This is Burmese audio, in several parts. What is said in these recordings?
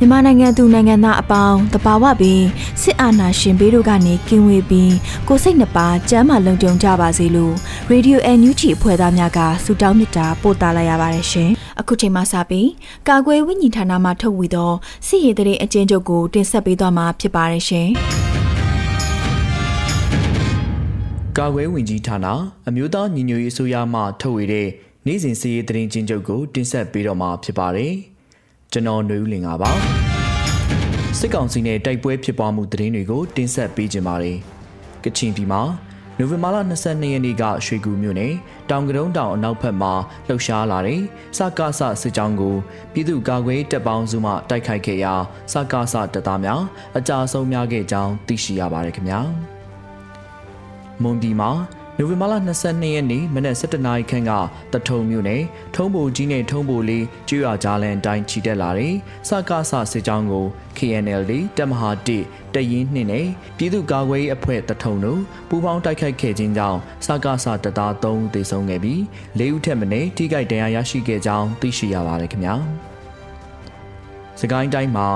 မြန်မာနိုင်ငံသူနိုင်ငံသားအပေါင်းတဘာဝပင်စစ်အာဏာရှင်ဘေးတို့ကနေကင်းဝေးပြီးကိုစိတ်နှပါကျမ်းမာလုံခြုံကြပါစေလို့ရေဒီယိုအန်ယူဂျီအဖွဲ့သားများကဆုတောင်းမေတ္တာပို့သလိုက်ရပါတယ်ရှင်။အခုချိန်မှစပြီးကာကွယ်ဝိညာဉ်ဌာနမှထုတ်ဝေသောစစ်ရေးတရေအကျဉ်းချုပ်ကိုတင်ဆက်ပေးသွားမှာဖြစ်ပါတယ်ရှင်။ကာကွယ်ဝင်ကြီးဌာနအမျိုးသားညီညွတ်ရေးအစိုးရမှထုတ်ဝေတဲ့နိုင်စဉ်စီရေးတရင်ချင်းချုပ်ကိုတင်ဆက်ပေးတော့မှာဖြစ်ပါတယ်။ ကျွန်တော်ຫນွေဦးလင်ပါပါစစ်ကောင်စီနဲ့တိုက်ပွဲဖြစ်ပွားမှုသတင်းတွေကိုတင်ဆက်ပေးကြပါမယ်ကချင်ပြည်မှာနိုဝင်ဘာလ22ရက်နေ့ကရွှေကူမြို့နယ်တောင်ကတုံးတောင်အနောက်ဘက်မှာလှုပ်ရှားလာတဲ့စကားဆစစ်ကြောင်းကိုပြည်သူ့ကာကွယ်တပ်ပေါင်းစုမှတိုက်ခိုက်ခဲ့ရာစကားဆတပ်သားများအကြဆုံးများခဲ့ကြောင်းသိရှိရပါတယ်ခင်ဗျာမွန်ပြည်မှာ နိုဝင်ဘာလ22ရက်နေ့မနက်7:00နာရီခန့်ကတထုံမြို့နယ်ထုံးဘိုကြီးနဲ့ထုံးဘိုလေးကျွော်ကြားလန်တိုင်းချီတက်လာတဲ့စကားဆစစ်ကြောင်းကို KNL တပ်မဟာ1တရင်နှင့်နဲ့ပြည်သူ့ကာကွယ်ရေးအဖွဲ့တထုံတို့ပူးပေါင်းတိုက်ခိုက်ခဲ့ခြင်းကြောင့်စကားဆတပ်သား3ဦးသေဆုံးခဲ့ပြီး၄ဦးထက်မနည်းထိခိုက်ဒဏ်ရာရရှိခဲ့ကြောင်းသိရှိရပါတယ်ခင်ဗျာ။စကိုင်းတိုင်းမှာ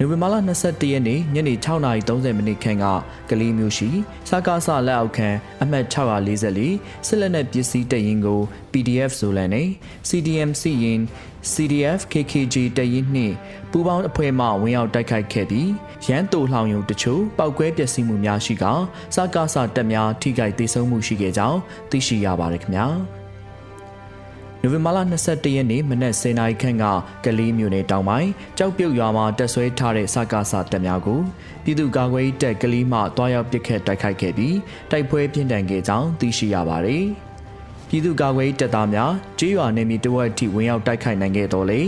နိုဝင်ဘာလ22ရက်နေ့ညနေ6:30မိနစ်ခန့်ကကလေးမျိုးရှိစကားဆလက်အောက်ခံအမှတ်644စစ်လက်နက်ပစ္စည်းတရင်ကို PDF ဆိုလန်နဲ့ CDM စီရင် CDF KKG တရင်နှင့်ပူးပေါင်းအဖွဲ့မှဝင်ရောက်တိုက်ခိုက်ခဲ့ပြီးရန်တူလှောင်ယုံတချို့ပောက်ကွဲပျက်စီးမှုများရှိကစကားဆတပ်များထိခိုက်ဒေဆုံးမှုရှိခဲ့ကြောင်းသိရှိရပါတယ်ခင်ဗျာ။ နိုဝင်ဘာလ22ရက်နေ့မနက်10:00နာရီခန့်ကကလေးမြို့နယ်တောင်ပိုင်းကြောက်ပြုတ်ရွာမှာတက်ဆွဲထားတဲ့စကားစာတပ်များကိုပြည်သူ့ကာကွယ်ရေးတပ်ကလေးမှတွားရောက်ပစ်ခတ်တိုက်ခိုက်ခဲ့ပြီးတိုက်ပွဲပြင်းထန်ခဲ့ကြောင်းသိရှိရပါတယ်။ပြည်သူ့ကာကွယ်ရေးတပ်သားများကြေးရွာနယ်မြေတဝက်ထိဝင်ရောက်တိုက်ခိုက်နိုင်ခဲ့တော်လေ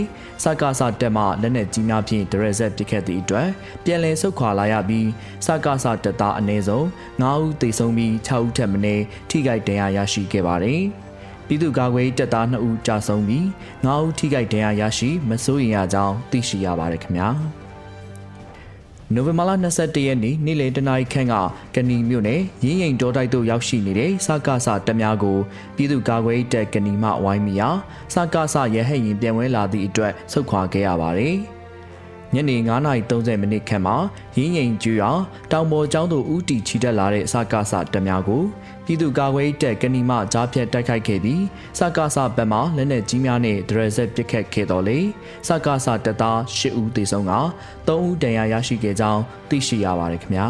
စကားစာတပ်မှလက်နက်ကြီးများဖြင့်ဒရက်ဆက်ပစ်ခတ်သည့်အတွက်ပြန်လည်ဆုတ်ခွာလာရပြီးစကားစာတပ်သားအနည်းဆုံး9ဦးသေဆုံးပြီး6ဦးထပ်မံထိခိုက်ဒဏ်ရာရရှိခဲ့ပါတယ်။ ပြည်သူ့ကာကွယ်တပ်သား2ဦးကြာဆုံးပြီး9ဦးထိခိုက်ဒဏ်ရာရရှိမစိုးရိမ်ရကြောင်းသိရှိရပါတယ်ခင်ဗျာနိုဝင်ဘာလ22ရက်နေ့နေ့လယ်တနာရီခန့်ကကဏီမြို့နယ်ရင်းရင်တောတိုက်သို့ရောက်ရှိနေတဲ့စကားဆတပ်များကိုပြည်သူ့ကာကွယ်တပ်ကဏီမှဝိုင်းမိရာစကားဆရဟတ်ရင်ပြန်ဝဲလာသည့်အတွက်ဆုတ်ခွာခဲ့ရပါတယ်။ ညနေ9:30မိနစ်ခန့်မှာရင်းငိန်ကျွာတောင်ပေါ်ကျောင်းသို့ဦးတီချီတက်လာတဲ့စကားဆတပ်များကိုပြည်သူ့ကာကွယ်တပ်ကဏီမကြားဖြတ်တိုက်ခိုက်ခဲ့ပြီးစကားဆဘက်မှလက်နက်ကြီးများနဲ့ဒရက်ဆက်ပစ်ခတ်ခဲ့တော်လေစကားဆတပ်သား10ဦးသေဆုံးက3ဦးဒဏ်ရာရရှိခဲ့ကြောင်းသိရှိရပါတယ်ခင်ဗျာ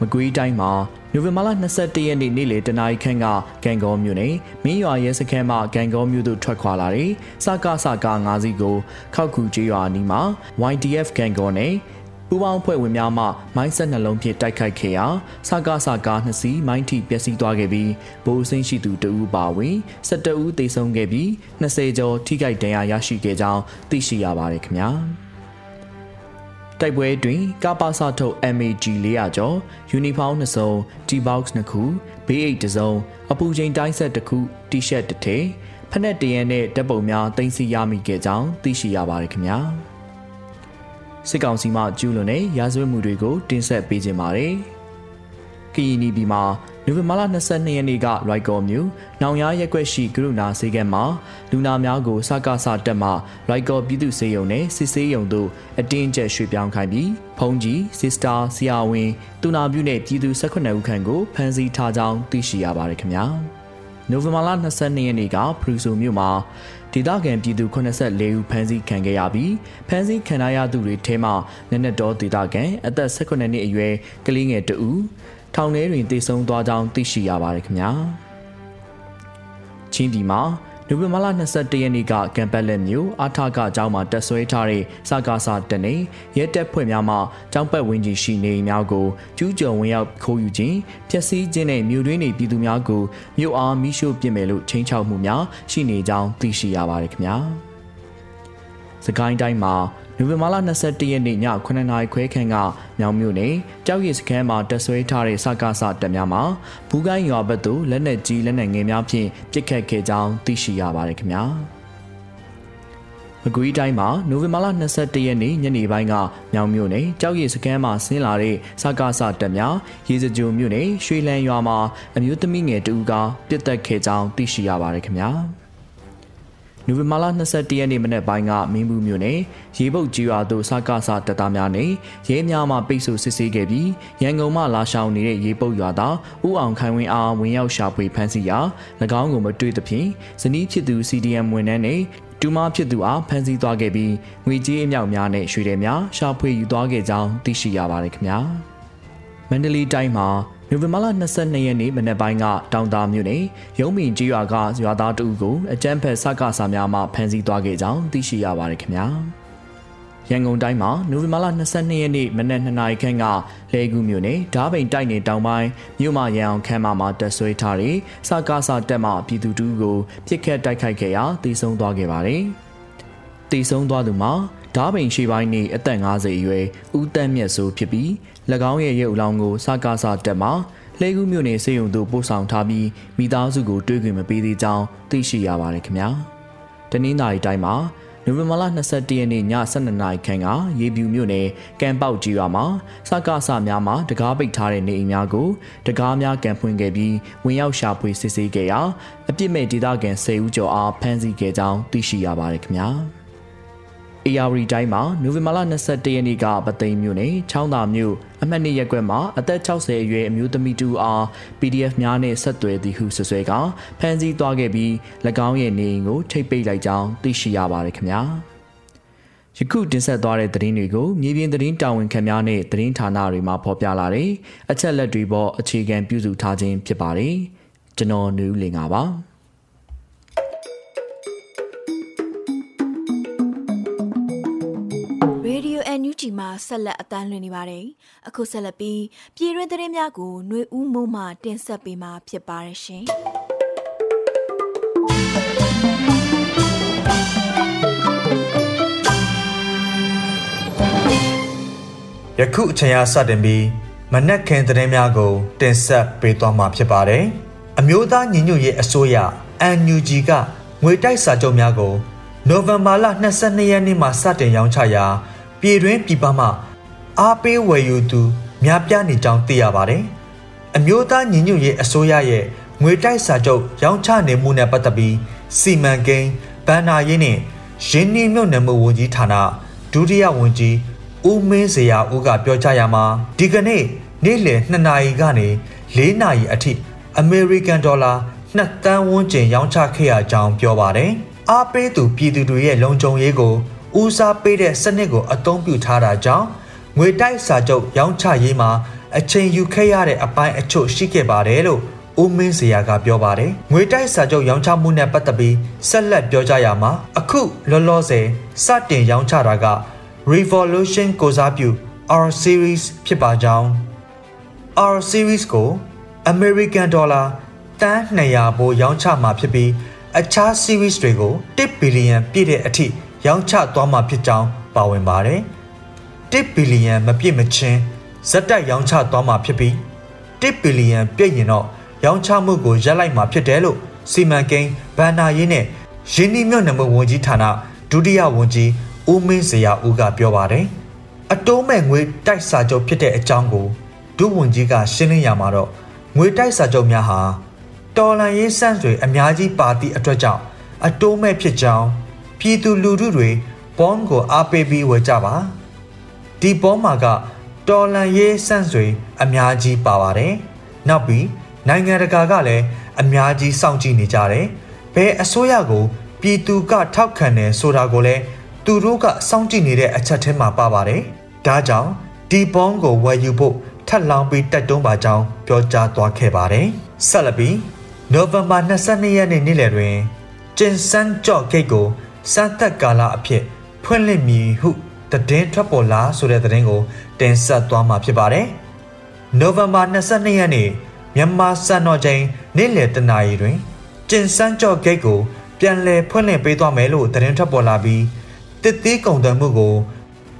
မကွေးတိုင်းမှာ နိုဝင်ဘာလ22ရက်နေ့နေ့လယ်တနာရီခန့်ကဂန်ကောမြို့နယ်မင်းရွာရဲစခန်းမှဂန်ကောမြို့သို့ထွက်ခွာလာတဲ့စကားစကား၅စီးကိုခောက်ခုကျေးရွာနီးမှာ YDF ဂန်ကောနဲ့ပူပေါင်းဖွဲ့ဝင်များမှမိုင်းဆက်နှလုံးဖြင့်တိုက်ခိုက်ခဲ့ရာစကားစကားနှစ်စီးမိုင်းထိပျက်စီးသွားခဲ့ပြီးဗိုလ်အစိမ်းရှိသူတဦးပါဝင်17ဦးသေဆုံးခဲ့ပြီး20ကျော်ထိခိုက်ဒဏ်ရာရရှိခဲ့ကြောင်းသိရှိရပါတယ်ခင်ဗျာ။ တိုက်ပွဲတွင်ကပါစထုတ် MAG 400ကျော်ယူနီဖောင်း2စုံ T-box 2ခုဘေးအိတ်တစ်စုံအပူချိန်တိုင်းဆက်တစ်ခု T-shirt တစ်ထည်ဖက်နဲ့တရန်နဲ့ဓာတ်ပုံများတင်စီရမိခဲ့ကြောင်းသိရှိရပါတယ်ခင်ဗျာစစ်ကောင်စီမှကျူးလွန်တဲ့ရာဇဝတ်မှုတွေကိုတင်ဆက်ပေးခြင်းပါတယ် ကီနီဘီမှာနိုဝင်ဘာလ22ရက်နေ့ကရိုက်ကော်မြို့နောင်ရရက်ကွက်ရှိကရုဏာစေကဲမှာလူနာများကိုစကားစတက်မှရိုက်ကော်ပြည်သူစေယုံနဲ့စစ်စေးယုံတို့အတင်းကျပ်ရွှေ့ပြောင်းခိုင်းပြီးဖုန်ကြီးစစ်စတာဆရာဝန်တူနာပြုနဲ့ပြည်သူ18ဦးခန့်ကိုဖမ်းဆီးထားကြောင်းသိရှိရပါတယ်ခင်ဗျာနိုဝင်ဘာလ22ရက်နေ့ကဖရူဆိုမြို့မှာဒေသခံပြည်သူ84ဦးဖမ်းဆီးခံခဲ့ရပြီးဖမ်းဆီးခံရသူတွေထဲမှာနက်နက်တော်ဒေသခံအသက်18နှစ်အရွယ်ကလေးငယ်တဦး ထောင်ထဲတွင်တေဆုံးသွားကြောင်းသိရှိရပါတယ်ခင်ဗျာချင်းဒီမှာနိုဝင်ဘာလ22ရက်နေ့ကကမ်ပက်လက်မြို့အာထကအကြောင်းမှာတက်ဆွဲထားတဲ့စကားစာတနေရဲတပ်ဖွဲ့များမှကျောင်းပတ်ဝန်းကျင်ရှိနေများကိုကျူးကျော်ဝင်ရောက်ခိုးယူခြင်းဖျက်ဆီးခြင်းနဲ့မြို့တွင်းနေပြည်သူများကိုမြို့အားမိရှို့ပစ်မယ်လို့ချိန်ချောက်မှုများရှိနေကြောင်းသိရှိရပါတယ်ခင်ဗျာ။စကိုင်းတိုင်းမှာ နိုဝင်ဘာလ22ရက်နေ့ည9နာရီခွဲခန့်ကမြောင်မြို့နယ်ကြောက်ရည်စခန်းမှာတက်ဆွဲထားတဲ့စကားစတက်များမှာဘူးကိုင်းရွာဘက်သို့လက်နက်ကြီးလက်နက်ငယ်များဖြင့်ပစ်ခတ်ခဲ့ကြောင်းသိရှိရပါတယ်ခင်ဗျာမကွေးတိုင်းမှာနိုဝင်ဘာလ22ရက်နေ့ညနေပိုင်းကမြောင်မြို့နယ်ကြောက်ရည်စခန်းမှာဆင်းလာတဲ့စကားစတက်များရေစကြိုမြို့နယ်ရွှေလန်းရွာမှာအမျိုးသမီးငယ်တူကပြစ်တက်ခဲ့ကြောင်းသိရှိရပါတယ်ခင်ဗျာ။ နိုဝင်ဘာလ22ရက်နေ့မနက်ပိုင်းကမင်းဘူးမြို့နယ်ရေပုတ်ကြီးရွာသို့စကားစတပ်သားများနဲ့ရဲများမှပိတ်ဆို့စစ်ဆေးခဲ့ပြီးရန်ကုန်မှလာရှောင်နေတဲ့ရေပုတ်ရွာသားဦးအောင်ခိုင်ဝင်းအားဝင်ရောက်ရှာဖွေဖမ်းဆီးရာ၎င်းကိုမတွေ့သဖြင့်ဇနီးဖြစ်သူ CDM ဝန်ထမ်းနဲ့တူမဖြစ်သူအားဖမ်းဆီးသွားခဲ့ပြီးငွေကြေးအမြောက်များနဲ့ရွှေတယ်များရှာဖွေယူသွားခဲ့ကြောင်းသိရှိရပါတယ်ခင်ဗျာမန္တလေးတိုင်းမှာ နိုဝင်ဘာလ22ရက်နေ့မနက်ပိုင်းကတောင်တာမြို့နယ်ရုံးမင်ကြီးရွာကရွာသားတဦးကိုအကြမ်းဖက်စကားစာများမှဖမ်းဆီးသွားခဲ့ကြောင်းသိရှိရပါတယ်ခင်ဗျာရန်ကုန်တိုင်းမှာနိုဝင်ဘာလ22ရက်နေ့မနက်2နာရီခန့်ကလေကူးမြို့နယ်ဓားပိန်တိုက်နယ်တောင်ပိုင်းမြို့မရန်အောင်ခမ်းမမှာတက်ဆွဲထားတဲ့စကားစာတက်မှပြည်သူတူကိုပြစ်ခတ်တိုက်ခိုက်ခဲ့ရာတေဆုံးသွားခဲ့ပါတယ်။တေဆုံးသွားသူမှာဓားပိန်ရှေ့ပိုင်းနေအသက်50အရွယ်ဦးတန်းမြတ်စိုးဖြစ်ပြီး၎ င်းရဲ့ရုပ်အလောင်းကိုစကားစာတက်မှာလှဲကူးမြို့နယ်စေယုံသို့ပို့ဆောင်ထားပြီးမိသားစုကိုတွေးခွင့်မပေးသေးကြောင်းသိရှိရပါတယ်ခင်ဗျာ။တနင်္သာရီတိုင်းမှာနိုဝင်ဘာလ22ရက်နေ့ည12နာရီခန့်ကရေပြူမြို့နယ်ကံပေါက်ကြီးရွာမှာစကားဆများမှာတကားပိတ်ထားတဲ့နေအိမ်များကိုတကားများကန်ဖွင့်ခဲ့ပြီးဝင်ရောက်ရှာဖွေစစ်ဆေးခဲ့ရာအပြစ်မဲ့ဒေသခံ10ဦးကျော်အားဖမ်းဆီးခဲ့ကြောင်းသိရှိရပါတယ်ခင်ဗျာ။ AR တိုင်းမှာနိုဝင်ဘာလ22ရက်နေ့ကပသိမ်မြို့နယ်ချောင်းသာမြို့အမှတ်2ရပ်ကွက်မှာအသက်60အရွယ်အမျိုးသမီးတူအား PDF များနဲ့ဆက်သွယ်သည်ဟုဆွဆွဲကဖမ်းဆီးသွားခဲ့ပြီး၎င်းရဲ့နေအိမ်ကိုထိတ်ပိတ်လိုက်ကြောင်းသိရှိရပါတယ်ခင်ဗျာယခုတင်ဆက်သွားတဲ့သတင်းတွေကိုမြေပြင်သတင်းတာဝန်ခံများနဲ့သတင်းဌာနတွေမှာဖော်ပြလာတဲ့အချက်လက်တွေပေါ်အခြေခံပြုစုထားခြင်းဖြစ်ပါတယ်ကျွန်တော်နူးလင်ပါ ပါဂျီမှာဆက်လက်အတန်းလွှင့်နေပါတယ်။အခုဆက်လက်ပြီးပြည်တွင်းသတင်းများကိုຫນွေဦးမိုးမှတင်ဆက်ပေးမှာဖြစ်ပါတယ်ရှင်။ယခုအချိန်အားစတင်ပြီးမနက်ခင်းသတင်းများကို တင်ဆက်ပေးသွားမှာဖြစ်ပါတယ်။အမျိုးသားညီညွတ်ရေးအစိုးရ NUG ကငွေတိုက်စာချုပ်များကိုနိုဝင်ဘာလ22ရက်နေ့မှာစတင်ရောင်းချရာ ပြည်တွင်းပြည်ပမှအားပေးဝယ်ယူသူများပြားနေကြောင်းသိရပါတယ်။အမျိုးသားညီညွတ်ရေးအစိုးရရဲ့ငွေတိုက်စာချုပ်ရောင်းချနေမှုနဲ့ပတ်သက်ပြီးစီမံကိန်းဗန်နာရေးနဲ့ရင်းနှီးမြှုပ်နှံမှုဝန်ကြီးဌာနဒုတိယဝန်ကြီးဦးမင်းစရာဦးကပြောကြားရမှာဒီကနေ့နေ့လယ်2နာရီကနေ4နာရီအထိအမေရိကန်ဒေါ်လာ2တန်းဝန်းကျင်ရောင်းချခဲ့ရကြောင်းပြောပါတယ်။အားပေးသူပြည်သူတွေရဲ့လုံခြုံရေးကို ဦးစားပေးတဲ့စနစ်ကိုအသုံးပြုထားတာကြောင့်ငွေတိုက်စာချုပ်ရောင်းချရေးမှာအချိန်ယူခဲ့ရတဲ့အပိုင်းအချို့ရှိခဲ့ပါတယ်လို့ဦးမင်းစရာကပြောပါတယ်ငွေတိုက်စာချုပ်ရောင်းချမှုနဲ့ပတ်သက်ပြီးဆက်လက်ပြောကြရမှာအခုလောလောဆယ်စတင်ရောင်းချတာက Revolution ကိုစားပြု R series ဖြစ်ပါကြောင်း R series ကို American Dollar တန်း200ဘိုးရောင်းချမှာဖြစ်ပြီးအခြား series တွေကို1 billion ပြည့်တဲ့အထိ ရောင်းချသွားမှာဖြစ်ကြောင်းပါဝင်ပါတယ်။1ဘီလီယံမပြည့်မချင်းဇက်တက်ရောင်းချသွားမှာဖြစ်ပြီး1ဘီလီယံပြည့်ရင်တော့ရောင်းချမှုကိုရပ်လိုက်မှာဖြစ်တယ်လို့စီမံကိန်းဗန်နာရေးနဲ့ရင်းနှီးမြှုပ်နှံမှုဝန်ကြီးဌာနဒုတိယဝန်ကြီးဦးမင်းစရာဦးကပြောပါတယ်။အတိုးမဲ့ငွေတိုက်စာချုပ်ဖြစ်တဲ့အကြောင်းကိုဒုဝန်ကြီးကရှင်းလင်းရမှာတော့ငွေတိုက်စာချုပ်များဟာတော်လန်ရေးစန့်တွေအများကြီးပါသည့်အတွက်ကြောင့်အတိုးမဲ့ဖြစ်ကြောင်း ပြည်သူလူထုတွေဘောင်းကိုအားပေးပြီးဝယ်ကြပါဒီဘောမှာကတော်လန်ရေးစန့်စွေအများကြီးပါပါတယ်နောက်ပြီးနိုင်ငံတကာကလည်းအများကြီးစောင့်ကြည့်နေကြတယ်ဘယ်အစိုးရကိုပြည်သူကထောက်ခံတယ်ဆိုတာကိုလည်းသူတို့ကစောင့်ကြည့်နေတဲ့အချက်ထဲမှာပါပါတယ်ဒါကြောင့်ဒီဘောင်းကိုဝယ်ယူဖို့ထပ်လောင်းပြီးတက်တွန်းပါကြောင်းပြောကြားသွားခဲ့ပါတယ်ဆက်လက်ပြီးနိုဝင်ဘာ22ရက်နေ့နေ့လယ်တွင်ကျင်စန်းကြော့ဂိတ်ကို စမ်းသက်ကာလအဖြစ်ဖွင့်လှစ်မည်ဟုတည်င်းထွက်ပေါ်လာဆိုတဲ့သတင်းကိုတင်ဆက်သွားမှာဖြစ်ပါတယ်။နိုဝင်ဘာ22ရက်နေ့မြန်မာစံတော်ချိန်နေ့လယ်တနာရီတွင်ကျင်စန်းကျော့ဂိတ်ကိုပြန်လည်ဖွင့်လှစ်ပေးသွားမယ်လို့သတင်းထွက်ပေါ်လာပြီးတစ်သေးကုန်သွယ်မှုကို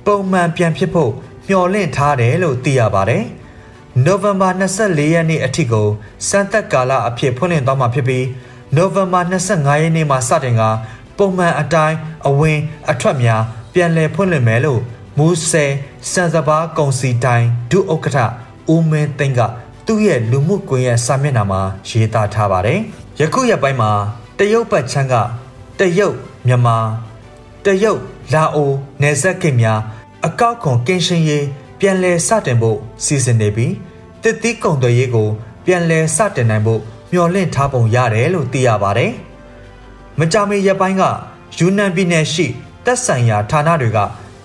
ပုံမှန်ပြန်ဖြစ်ဖို့မျှော်လင့်ထားတယ်လို့သိရပါတယ်။နိုဝင်ဘာ24ရက်နေ့အထိကိုစံသက်ကာလအဖြစ်ဖွင့်လှစ်သွားမှာဖြစ်ပြီးနိုဝင်ဘာ25ရက်နေ့မှာစတင်က ပုံမှန်အတိုင်းအဝင်အထွက်များပြန်လည်ဖွင့်လှစ်မယ်လို့မူဆယ်စံစဘာကုံစီတိုင်းဒုဥက္ကဋ္ဌဦးမင်းသိန်းကသူ့ရဲ့လူမှုကွန်ရက်စာမျက်နှာမှာရေးသားထားပါတယ်။ယခုရက်ပိုင်းမှာတရုတ်ပတ်ချမ်းကတရုတ်မြန်မာတရုတ်လာအိုနယ်စပ်ကိတ်များအကောက်ခွန်ကင်းရှင်းရေးပြန်လည်စတင်ဖို့စီစဉ်နေပြီးတစ်သီးကုံသွယ်ရေးကို ပြန်လည်စတင်နိုင်ဖို့မျှော်လင့်ထားပုံရတယ်လို့သိရပါတယ်။ မကြမီရက်ပိုင်းကယူနန်ပြည်နယ်ရှိတက်ဆိုင်ရာဌာနတွေက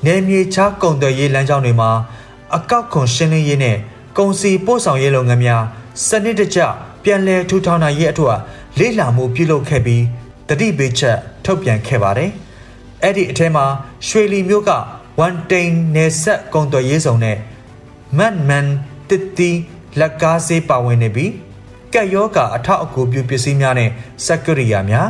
နယ်မြေခြားကုန်သွယ်ရေးလမ်းကြောင်းတွေမှာအကောက်ခွန်ရှင်းလင်းရေးနဲ့ကုန်စည်ပို့ဆောင်ရေးလုပ်ငန်းများစနစ်တကျပြန်လည်ထူထောင်နိုင်ရေးအတွက်လေ့လာမှုပြုလုပ်ခဲ့ပြီးတတိပေးချက်ထုတ်ပြန်ခဲ့ပါတယ်။အဲ့ဒီအထက်မှာရွှေလီမြို့ကဝန်တိန်နယ်ဆက်ကုန်သွယ်ရေးဆောင်နဲ့မန်မန်တစ်တီလက်ကားစေးပါဝင်နေပြီးကက်ယောဂအထောက်အကူပြုပစ္စည်းများနဲ့စက်ကရိယာများ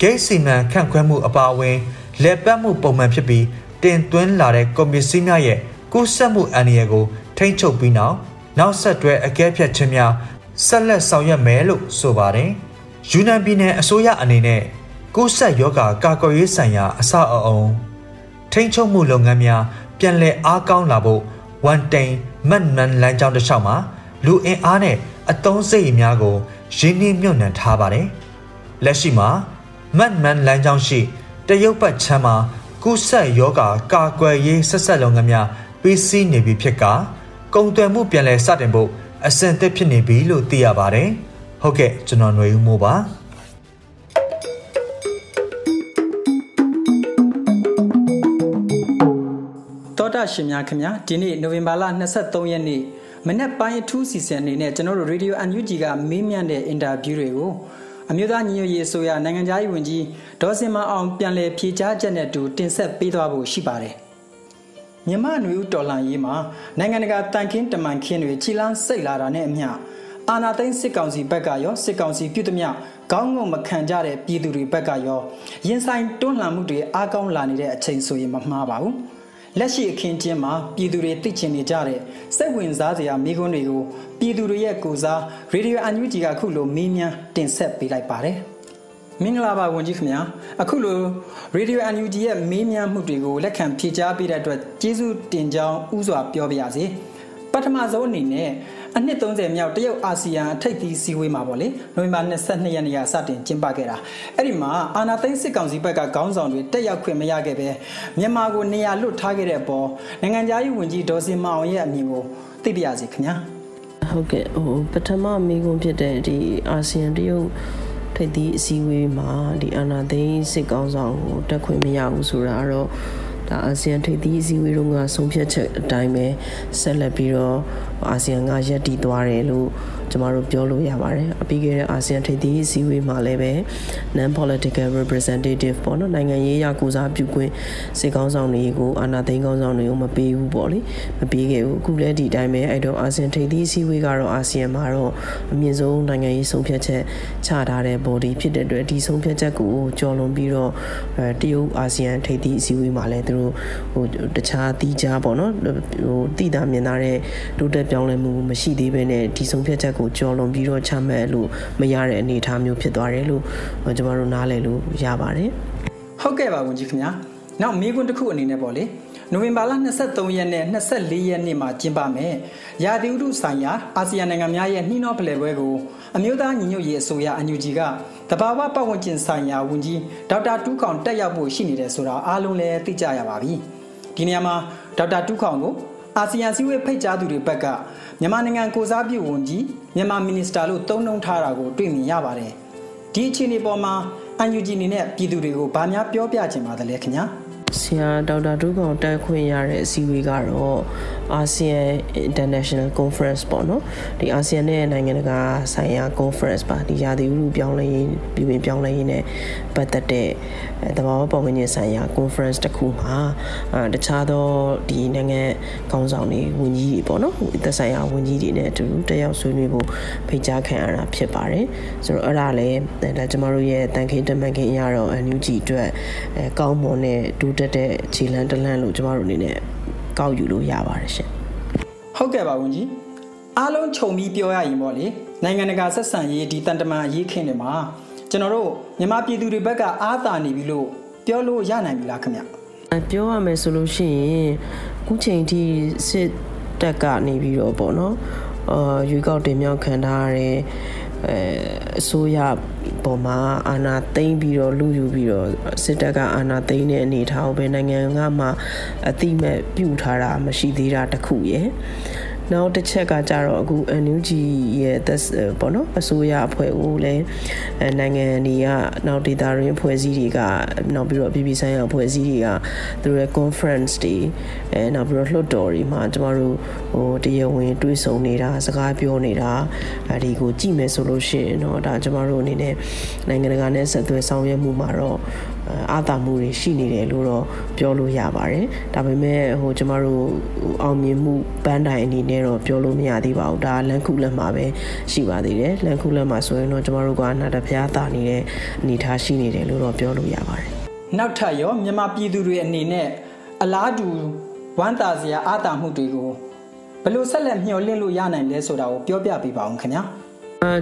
ဂိတ်စီမံခန့်ခွဲမှုအပါအဝင်လက်ပတ်မှုပုံမှန်ဖြစ်ပြီးတင်သွင်းလာတဲ့ကွန်ပစ္စည်းများရဲ့ကူးစက်မှုအန္တရာယ်ကိုထိန်းချုပ်ပြီးနောက်နောက်ဆက်တွဲအကဲဖြတ်ခြင်းများဆက်လက်ဆောင်ရွက်မယ်လို့ဆိုပါတယ်။ယူနန်ပြည်နယ်အစိုးရအနေနဲ့ကူးစက်ရောဂါကာကွယ်ရေးဆိုင်ရာအဆောက်အအုံထိန်းချုပ်မှုလုပ်ငန်းများပြန်လည်အားကောင်းလာဖို့ဝန်တိန်မတ်မန်လမ်းကြောင်းတစ်လျှောက်မှာလူအင်အားနဲ့အတုံးစိတ်များကိုရင်းနှီးမြှုပ်နှံထားပါတယ်။လက်ရှိမှာ မတ်မန်လမ်းကြောင်းရှိတရုတ်ပတ်ချမ်းမှာကုဆက်ယောဂါကာကွယ်ရေးဆက်ဆက်လုပ်ငန်းများပြီးစီးနေပြီဖြစ်ကကုံသွယ်မှုပြန်လည်စတင်ဖို့အဆင့်သစ်ဖြစ်နေပြီလို့သိရပါတယ်။ဟုတ်ကဲ့ကျွန်တော်ຫນွေဦးမိုးပါ။တောတာရှင်များခင်ဗျာဒီနေ့နိုဝင်ဘာလ23ရက်နေ့မနေ့ပိုင်းအထူးစီစဉ်အနေနဲ့ကျွန်တော်တို့ Radio UNG ကမေးမြန်းတဲ့အင်တာဗျူးတွေကို အမျိုးသားညီညွတ်ရေးအစိုးရနိုင်ငံသားရေးဝန်ကြီးဒေါ်စင်မအောင်ပြန်လည်ဖြေကြားချက်နဲ့တူတင်ဆက်ပေးသွားဖို့ရှိပါတယ်။မြမနွေဦးတော်လှန်ရေးမှာနိုင်ငံတကာတန်ခင်းတမန်ခင်းတွေခြိလန်းစိတ်လာတာနဲ့အမျှအာနာသိန်းစစ်ကောင်စီဘက်ကရောစစ်ကောင်စီပြုသမျှခေါင်းငုံမခံကြတဲ့ပြည်သူတွေဘက်ကရောရင်ဆိုင်တွန်းလှန်မှုတွေအားကောင်းလာနေတဲ့အချိန်ဆိုရင်မမှားပါဘူး။ လက်ရှိအခင်းကျင်းမှာပြည်သူတွေသိချင်နေကြတဲ့စိတ်ဝင်စားစရာမိကွန်းတွေကိုပြည်သူတွေရဲ့ကိုစားရေဒီယိုအန်ယူဂျီကအခုလိုမေးမြန်းတင်ဆက်ပေးလိုက်ပါတယ်မင်္ဂလာပါဝန်ကြီးခင်ဗျာအခုလိုရေဒီယိုအန်ယူဂျီရဲ့မေးမြန်းမှုတွေကိုလက်ခံဖြေကြားပေးတဲ့အတွက်ကျေးဇူးတင်ကြောင်းဥစွာပြောပါရစေပထမဆုံးအနေနဲ့ အနှစ်30မြောက်တရုတ်အာဆီယံအထိပ်သီးစည်းဝေးမှာပေါ့လေနိုဝင်ဘာ22ရက်နေ့ကစတင်ကျင်းပခဲ့တာအဲ့ဒီမှာအာနာသိန်းစစ်ကောင်စီဘက်ကခေါင်းဆောင်တွေတက်ရောက်ခွင့်မရခဲ့ပဲမြန်မာကိုနေရာလွတ်ထားခဲ့တဲ့အပေါ်နိုင်ငံသားရေးဝန်ကြီးဒေါ်စင်မအောင်ရဲ့အမြင်ကိုသိပြရစီခင်ဗျာဟုတ်ကဲ့ဟိုပထမမိကုံဖြစ်တဲ့ဒီအာဆီယံတရုတ်ထိပ်သီးအစည်းအဝေးမှာဒီအာနာသိန်းစစ်ကောင်ဆောင်ကိုတက်ခွင့်မရဘူးဆိုတာကတော့ ဒါအာဆီယံထိပ်သီးအစည်းအဝေးတုန်းကဆုံးဖြတ်ချက်အတိုင်းပဲဆက်လက်ပြီးတော့အာဆီယံကရပ်တည်သွားတယ်လို့ ကျမတို့ပြောလို့ရပါတယ်အပြီးခဲ့တဲ့အာဆီယံထိပ်သီးအစည်းအဝေးမှာလည်းပဲ non political representative ပေါ့နော်နိုင်ငံရေးအကူစားပြုခွင့်စစ်ကောင်းဆောင်တွေကိုအာဏာသိမ်းကောင်းဆောင်တွေကိုမပေးဘူးပေါ့လေမပေးခဲ့ဘူးအခုလည်းဒီတိုင်းပဲအဲ့တော့အာဆီယံထိပ်သီးအစည်းအဝေးကတော့အာဆီယံမှာတော့အမြင့်ဆုံးနိုင်ငံရေးဆုံးဖြတ်ချက်ချထားတဲ့ body ဖြစ်တဲ့အတွက်ဒီဆုံးဖြတ်ချက်ကိုကြော်လွန်ပြီးတော့အဲတရုတ်အာဆီယံထိပ်သီးအစည်းအဝေးမှာလည်းသူတို့ဟိုတခြားတီးခြားပေါ့နော်ဟိုတိတာမြင်သားတဲ့တိုးတက်ပြောင်းလဲမှုမရှိသေးဘဲနဲ့ဒီဆုံးဖြတ်ချက်ကိုကျော်လွန်ပြီးတော့ချမှတ်လို့မရတဲ့အနေအထားမျိုးဖြစ်သွားတယ်လို့ကျွန်တော်တို့နားလည်လို့ရပါတယ်ဟုတ်ကဲ့ပါဝန်ကြီးခင်ဗျာနောက်မိကွန်းတစ်ခုအနေနဲ့ပေါ့လေနိုဝင်ဘာလ23ရက်နဲ့24ရက်နေ့မှာကျင်းပမယ်။ရာသီဥတုဆိုင်ရာအာဆီယံနိုင်ငံများရဲ့နှီးနှောဖလှယ်ပွဲကိုအမျိုးသားညီညွတ်ရေးအစိုးရအန်ယူဂျီကတဘာဝပတ်ဝန်းကျင်ဆိုင်ရာဝန်ကြီးဒေါက်တာတူးခေါင်တက်ရောက်ဖို့ရှိနေတယ်ဆိုတာအားလုံးလည်းသိကြရပါပြီ။ဒီနေရာမှာဒေါက်တာတူးခေါင်ကို အာဆီယံစည်းဝေးဖိတ်ကြားသူတွေဘက်ကမြန်မာနိုင်ငံကိုစားပြုဝန်ကြီးမြန်မာမီနီစတာလို့တုံးနှုံထားတာကိုတွေ့မြင်ရပါတယ်ဒီအခြေအနေပေါ်မှာ UNG အနေနဲ့ပြည်သူတွေကိုဗာများပြောပြချင်ပါတယ်လေခင်ဗျာ။ ဆရာဒေါက်တာဒုကောင်တက်ခွင့်ရတဲ့အစည်းအဝေးကတော့ ASEAN International Conference ပေါ့နော်ဒီအာဆီယံနဲ့နိုင်ငံတကာဆိုင်ရာ conference ပါဒီရာသီဥတုပြောင်းလဲရေးပြည်ပပြောင်းလဲရေးနဲ့ပတ်သက်တဲ့တဘာဝပတ်ဝန်းကျင်ဆိုင်ရာ conference တစ်ခုမှာအဲတခြားသောဒီနိုင်ငံခေါင်းဆောင်တွေဝန်ကြီးတွေပေါ့နော်သက်ဆိုင်ရာဝန်ကြီးတွေနဲ့အတူတက်ရောက်ဆွေးနွေးဖို့ဖိတ်ကြားခံရတာဖြစ်ပါတယ်ဆိုတော့အဲ့ဒါလည်းဒါကျမတို့ရဲ့တန်ခင်းတမန်ခင်းအရတော့ NUG အတွက်အဲကောင်းမွန်တဲ့ဒုတက်တဲ့ခြေလန်းတလန့်လို့ကျမတို့အနေနဲ့ကောက်ယူလို့ရပါတယ်ရှင်ဟုတ်ကဲ့ပါဝန်ကြီးအားလုံးခြုံပြီးပြောရရင်ပေါ့လေနိုင်ငံတကာဆက်ဆံရေးဒီတန်တမာအရေးခင်းတွေမှာကျွန်တော်တို့မြန်မာပြည်သူတွေဘက်ကအားသာနေပြီလို့ပြောလို့ရနိုင်ပြီလားခင်ဗျပြောရမယ်ဆိုလို့ရှိရင်ခုချိန်ထိစစ်တက်ကနေပြီးတော့ပေါ့နော်အာရွေးကောက်တင်မြောက်ခံထားရတဲ့ အဲအစိုးရပေါ်မှာအာဏာသိမ်းပြီးတော့လူယူပြီးတော့စစ်တပ်ကအာဏာသိမ်းတဲ့အနေအထားကိုပဲနိုင်ငံကမှအတိမဲ့ပြုထားတာမရှိသေးတာတခုရယ် နောက်တစ်ချက်ကကြတော့အခု NUG ရဲ့သက်ပေါ့နော်အစိုးရအဖွဲ့ကိုလည်းနိုင်ငံတွေကနောက်ဒေတာရင်းဖွဲ့စည်းတွေကနောက်ပြီးတော့ပြည်ပဆိုင်ရာဖွဲ့စည်းတွေကသူတို့ရဲ့ conference တွေအဲနောက်ပြီးတော့လွှတ်တော်တွေမှာကျမတို့ဟိုတရားဝင်တွေ့ဆုံနေတာစကားပြောနေတာအဲဒီကိုကြည့်မယ်ဆိုလို့ရှိရင်တော့ဒါကျမတို့အနေနဲ့နိုင်ငံတကာနဲ့ဆက်သွယ်ဆောင်ရွက်မှုမှာတော့ အာသာမှုတွေရှိနေတယ်လို့တော့ပြောလို့ရပါတယ်ဒါပေမဲ့ဟိုကျမတို့အောင်မြင်မှုပန်းတိုင်အနေနဲ့တော့ပြောလို့မရသေးပါဘူးဒါလန်ခုလက်မှာပဲရှိပါသေးတယ်လန်ခုလက်မှာဆိုရင်တော့ကျမတို့ကနာတပြားတာနေတဲ့အနေထားရှိနေတယ်လို့တော့ပြောလို့ရပါတယ်နောက်ထပ်ရောမြန်မာပြည်သူတွေအနေနဲ့အလားတူဝမ်းသာစရာအာသာမှုတွေကိုဘယ်လိုဆက်လက်မျှော်လင့်လို့ရနိုင်လဲဆိုတာကိုပြောပြပေးပါဦးခင်ဗျာ။အဲ